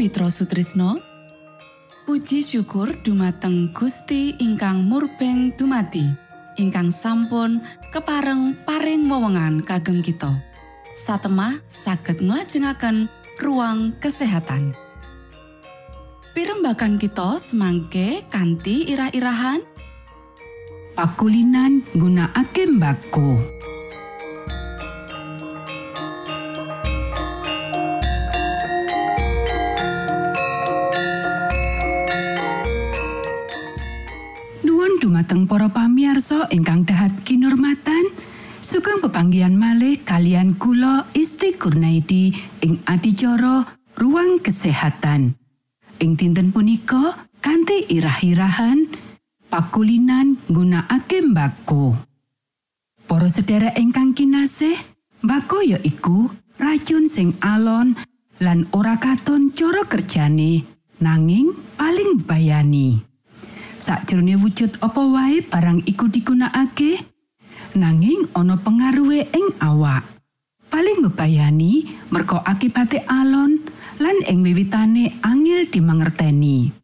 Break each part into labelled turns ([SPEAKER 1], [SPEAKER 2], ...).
[SPEAKER 1] Mitra Sutrisno. Puji syukur dumateng Gusti ingkang murbeng dumati ingkang sampun kepareng paring wewenngan kagem kita. Satemah saged nglajengaken ruang kesehatan. Pirembakan kita semangke kanthi irah-irahan.
[SPEAKER 2] Pakulinan nggunakake mbako. Dumateng para pamiarsa ingkang dahat kinurmatan. Sugeng pepanggihan malih kalian kula Isti Kurnaidi ing adicara Ruang Kesehatan. Ing dinten punika kanthi irah-irahan pakulinan nggunakake mbako. Para sedherek ingkang kinasih, mbako ya iku racun sing alon lan ora katon cara kerjane, nanging paling bayani. Sakjroning wujud apa wae barang iku digunakake, nanging ana pengaruhe ing awak. Paling bebayani merga akibate alon lan ing wiwitane angel dimangerteni.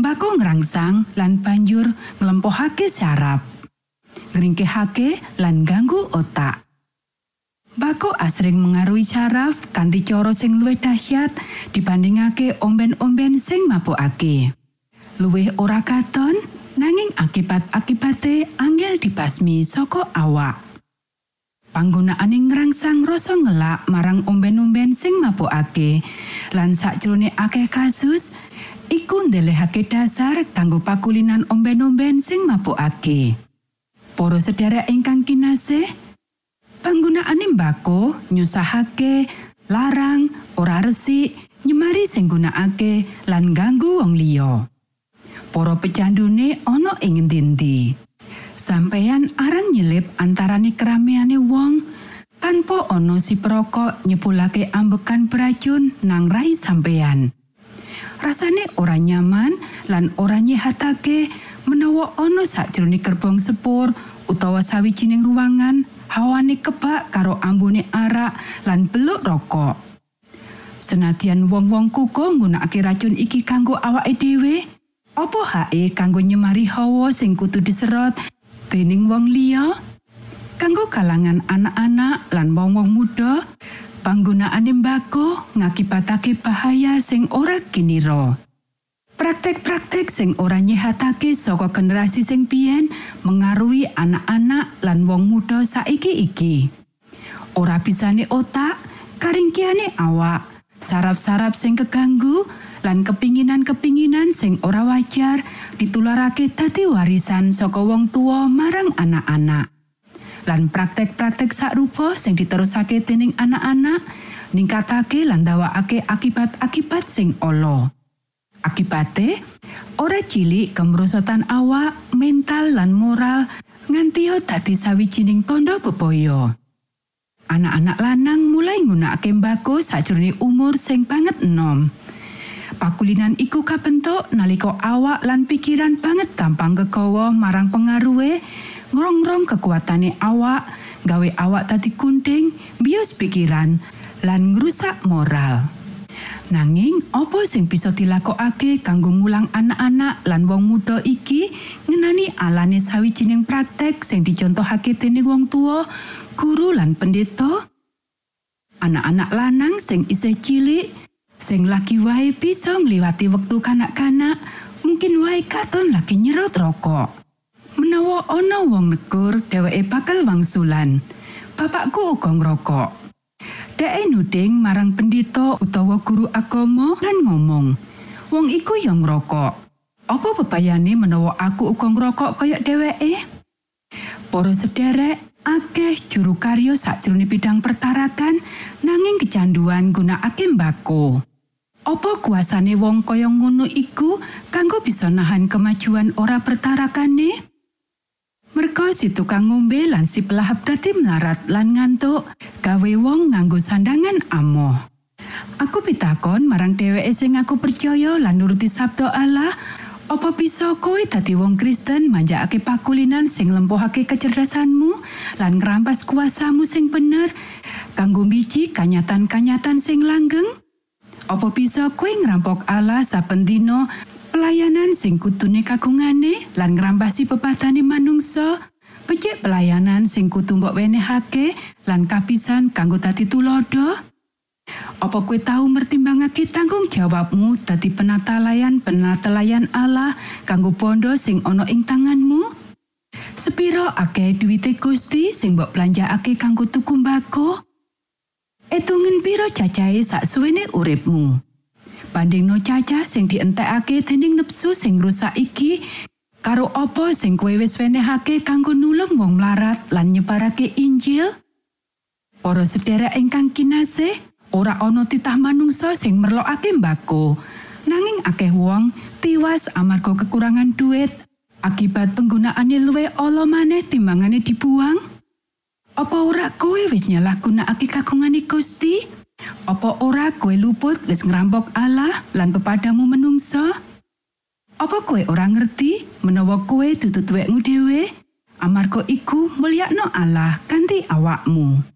[SPEAKER 2] Mbako ngrangsang lan banjur nglempohake saraf. Ngringkehake lan ganggu otak. Mbako asring mengaruhi saraf kanthi cara sing luwih dahsyat dibandingake omben-omben sing mabukake. Luwih ora katon nanging akibat-akibate angel dibasmi saka awak. Panggunaane ngrangsang rasa ngelak marang omben-omben sing mabukake lan sakjroning akeh kasus iku ndelehake dasar kanggo pakulinan omben-omben sing mabukake. Para sedherek ingkang kinasih, panggunaane mbako nyusahake, larang, ora resik, nyemari sing gunakake lan ganggu wong liya. Para pecandune ana ing endi Sampeyan arang nyelip antarane keramaiane wong tanpa ana si perokok nyepulake ambekan beracun nang rai sampeyan. rasane ora nyaman lan ora nyehatake menawa ana sakjroning gerbong sepur utawa sawijining ruangan hawane kebak karo ambune arak lan beluk rokok. Senadyan wong-wong kuko nggunakake racun iki kanggo awake dhewe, opo hae kanggo nyemari hawa sing kudu diserot dening wong liya? Kanggo kalangan anak-anak lan wong-wong muda, panggunaane mbako ngakibatake bahaya sing ora kinira. Praktek-praktek sing ora nyehatake saka generasi sing biyen mengaruhi anak-anak lan wong muda saiki iki. Ora bisane otak, karingkiane awak, saraf-saraf sing keganggu, lan kepinginan-kepinginan sing ora wajar ditularake dadi warisan saka wong tua marang anak-anak. lan praktek-praktek sakrupa sing diterusake dening anak-anak ningkatake lan ndawakake akibat-akibat sing ala. Akibate ora cilik kemrosotan awak, mental lan moral nganti dadi sawijining tondo bebaya. Anak-anak lanang mulai nggunakake mbako sajroning umur sing banget enom. Pakulinan iku kabentuk nalika awak lan pikiran banget gampang kegawa marang pengaruhe ngrongrong kekuatane awak, gawe awak tadi kunting, bios pikiran, lan ngrusak moral. Nanging apa sing bisa dilakokake kanggo mulang anak-anak lan wong muda iki ngenani alane sawijining praktek sing dicontohake dening wong tua, guru lan pendeta? Anak-anak lanang sing isih cilik, sing lagi wae bisa ngliwati wektu kanak-kanak, mungkin wae katon lagi nyerot rokok. menawa ana wong negur dheweke bakal wangsulan. Bapakku uga ngrokok. Dheke nuding marang pendito utawa guru agama lan ngomong, "Wong iku yang ngrokok. Apa bebayane menawa aku uga ngrokok kaya dheweke?" Para sederek, akeh juru karyo sakjroning bidang pertarakan nanging kecanduan gunakake mbako. Apa kuasane wong kaya ngono iku kanggo bisa nahan kemajuan ora pertarakane? Merga si tukang ngombe lan si pelahap dadi melarat lan ngantuk, gawe wong nganggo sandangan amoh. Aku pitakon marang dheweke sing aku percaya lan nuruti sabda Allah, Apa bisa kowe dadi wong Kristen manjakake pakulinan sing lempohake kecerdasanmu lan ngrampas kuasamu sing bener kanggo biji kanyatan-kanyatan sing langgeng? Apa bisa kowe ngrampok Allah saben dina pelayanan sing kutune kagungane lan ngrampasi pepadane manungsa? Becik pelayanan sing kudu mbok wenehake lan kapisan kanggo dadi tulodo? Apa kowe tahu mertimbangake tanggung jawabmu dadi penatalayan penatalayan Allah kanggo bondo sing ana ing tanganmu? Sepiro akeh duwite Gusti sing mbok belanjakake kanggo tuku mbako? Etungen piro cacahe sak suwene uripmu? Bandingno cacah sing dientekake dening nepsu sing rusak iki karo apa sing kowe wis wenehake kanggo nulung wong mlarat lan nyebarake Injil? Para sedherek ingkang kinasih, ora ana titah manungsa sing merlokake mbako. Nanging akeh wong tiwas amarga kekurangan duit akibat penggunaane luwih ala maneh timbangane dibuang. Apa ora kowe wis nyalahgunakake kagungane Gusti? Apa ora kowe luput wis ngrampok Allah lan pepadamu menungsa? Apa kowe ora ngerti menawa kowe dudu tuwekmu dhewe? Amarga iku mulyakno Allah kanthi awakmu.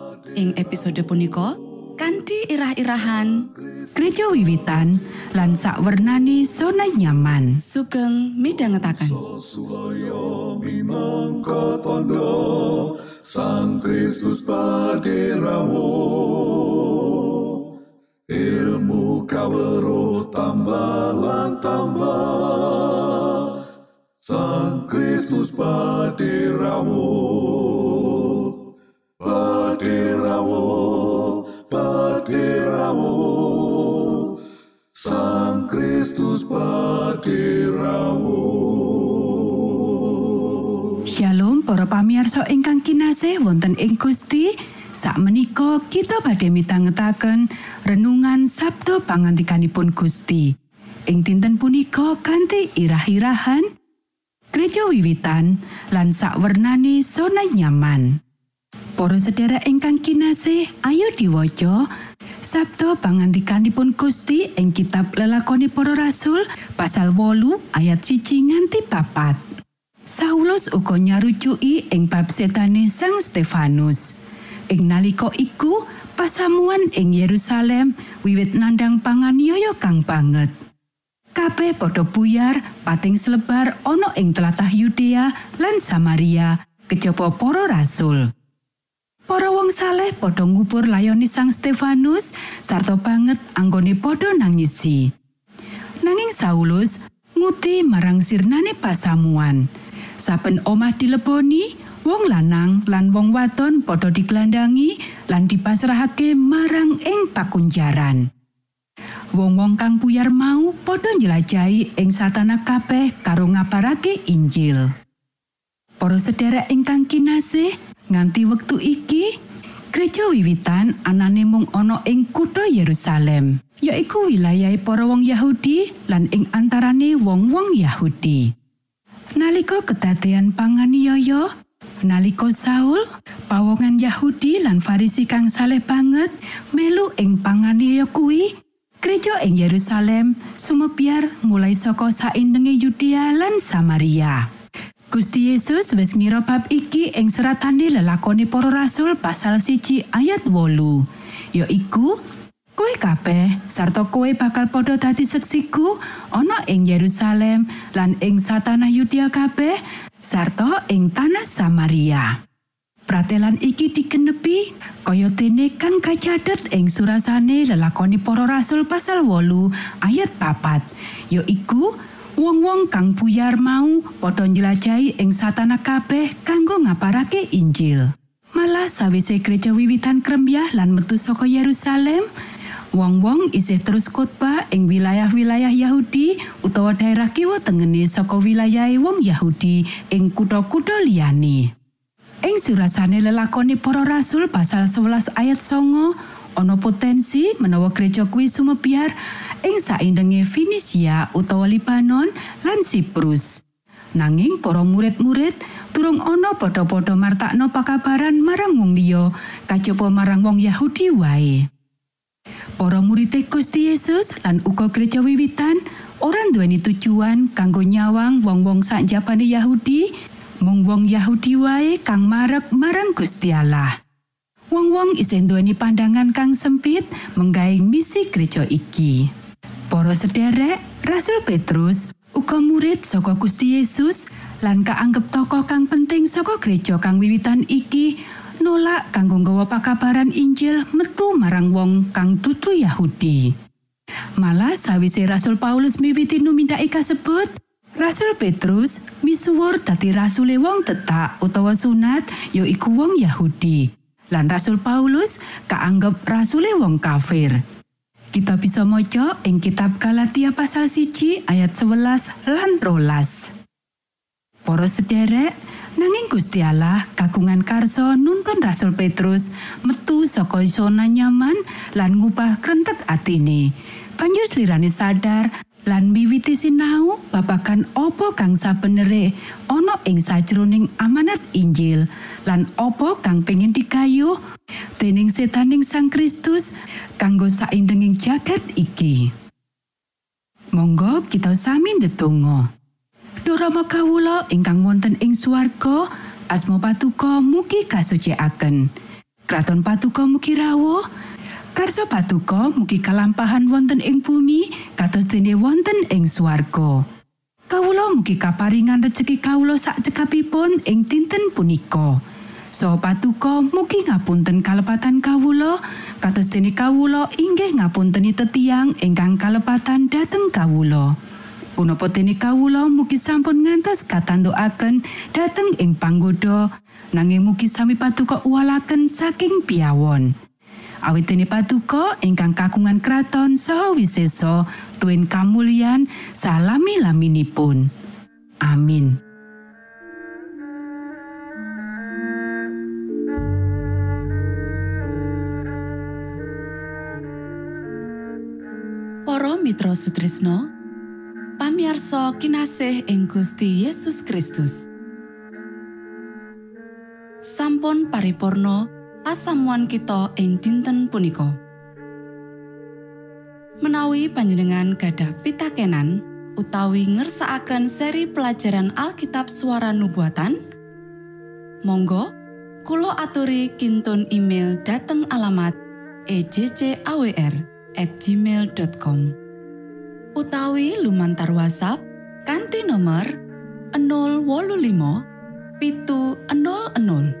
[SPEAKER 1] Ing episode punika kanthi irah-irahan
[SPEAKER 2] Gereja wiwitan lan sakwernane zona nyaman.
[SPEAKER 1] sugeng midhangetaken.
[SPEAKER 3] Minangka tondo Sang Kristus paderamu Ilmu kawero tambah lan tambah Sang Kristus paderamu Paderamu Paderamu Sang Kristus paderamu
[SPEAKER 2] Shalom para pamirsa ingkang kinasih wonten ing Gusti. Sakmenika kita badhe mitangetaken renungan Sabda pangantikanipun Gusti. Ing dinten punika kanthi irah-irahan Gereja wiwitan lan sakwernane zona nyaman. Para sedherek ingkang kinasih, ayo diwaca Sabda pangantikanipun Gusti ing kitab Lelakoni Para Rasul pasal 8 ayat 1 nganti papat. Saulus uga nyarujuki ing bab setane Sang Stefanus. Ing nalika iku pasamuan ing Yerusalem wiwit nandhang panganiaya kang banget. Kabeh padha buyar pating selebar ana ing tlatah Yudea lan Samaria kejaba para rasul. Para wong saleh padha ngubur layoni Sang Stefanus sarta banget anggone padha nangisi. Nanging Saulus nguti marang sirnane pasamuan. Saben omah dileboni, wong lanang lan wong wadon padha digelandangi lan dipasrahake marang ing pakunjaran. Wong-wong kang buyar mau padha njelajahi ing satana kabeh karo ngabarake Injil. Para sedherek ingkang kinasih, nganti wektu iki Gereja wiwitan anane mung ana ing kutha Yerusalem, yaiku wilayah para wong Yahudi lan ing antarane wong-wong Yahudi. Nalika kedadean panganiaya, nalika Saul, pawongan Yahudi lan Farisi kang saleh banget melu ing panganiaya kuwi, gereja ing Yerusalem sumebyar mulai saka saindenge Yudea lan Samaria. Gusti Yesus wis ngira bab iki ing seratane lelakoni para rasul pasal siji ayat wolu. Ya iku, kowe kabeh sarta kowe bakal padha dadi seksiku ana ing Yerusalem lan ing satanah Yudea kabeh sarta ing tanah Samaria. Pratelan iki digenepi kaya dene kang kacatet ing surasane lelakoni para rasul pasal wolu ayat papat ya iku wong-wong kang buyar mau padha njelajahi ing satana kabeh kanggo ngaparake Injil malah sawise gereja wiwitan krembyah lan metu saka Yerusalem wong-wong isih terus khotbah ing wilayah-wilayah Yahudi utawa daerah kiwa tengene saka wilayahe wong Yahudi ing kutha-kutha liyane. Ing surasane lelakoni para rasul pasal 11 ayat songo ana potensi menawa gereja kuwi sumebyar ing saindenge Finisia utawa Libanon lan Siprus. Nanging para murid-murid durung ana padha-padha martakno pakabaran marang wong liya kajaba marang wong Yahudi wae. Para murid Gusti Yesus lan uga gereja wiwitan ora nduweni tujuan kanggo nyawang wong-wong sak Yahudi mung wong Yahudi wae kang marep marang Gusti Allah. Wong-wong isih nduweni pandangan kang sempit menggawe misi gereja iki. Para sederek, Rasul Petrus uga murid saka Gusti Yesus lan kaanggep tokoh kang penting saka gereja kang wiwitan iki nolak kanggo nggawa pakabaran Injil metu marang wong kang dudu Yahudi. Malah sawise Rasul Paulus miwiti numindaki kasebut, Rasul Petrus misuwur dadi rasule wong tetak utawa sunat ya iku wong Yahudi. Lan Rasul Paulus kaanggep rasule wong kafir. Kita bisa maca ing kitab Galatia pasal siji ayat 11 lan rolas. Para sederek, Nanging Gusti Allah kagungan karso nuntun Rasul Petrus metu saka zona nyaman lan ngubah krentek atine. Banjur slirane sadar lan miwiti sinau babagan opo kang sabenere ana ing sajroning amanat Injil lan opo kang pengin digayuh dening setaning Sang Kristus kanggo saindenging jagat iki. Monggo kita sami ndedonga. Duh Rama kawula ingkang wonten ing swarga, asma patuko mugi kasucikaken. Kraton patuko mugi rawuh. Karso patuko mugi kalampahan wonten ing bumi kados dene wonten ing swarga. Kawula mugi kaparingan rejeki kawula sak cekapipun ing dinten punika. So patuko mugi ngapunten kalepatan kawula kados dene kawula inggih ngapunteni tetiang ingkang kalepatan dhateng kawula. Punapa dene kawula mugi sampun ngantos katandukaken dhateng ing panggoda nanging mugi sami patuko uwalaken saking piawon. Awit dene patuko ingkang kagungan kraton saha wisesa tuwin kamulyan salami-laminipun. Amin.
[SPEAKER 1] Para Mitra Sutrisno pamiarsa kinasih ing Gusti Yesus Kristus sampun paripurno pasamuan kita ing dinten punika. Menawi panjenengan gadah pitakenan utawi ngersaakan seri pelajaran Alkitab suara nubuatan Monggo Kulo aturi kinton email dateng alamat ejcawr at gmail.com utawi lumantar WhatsApp kanti nomor 025 pitu 00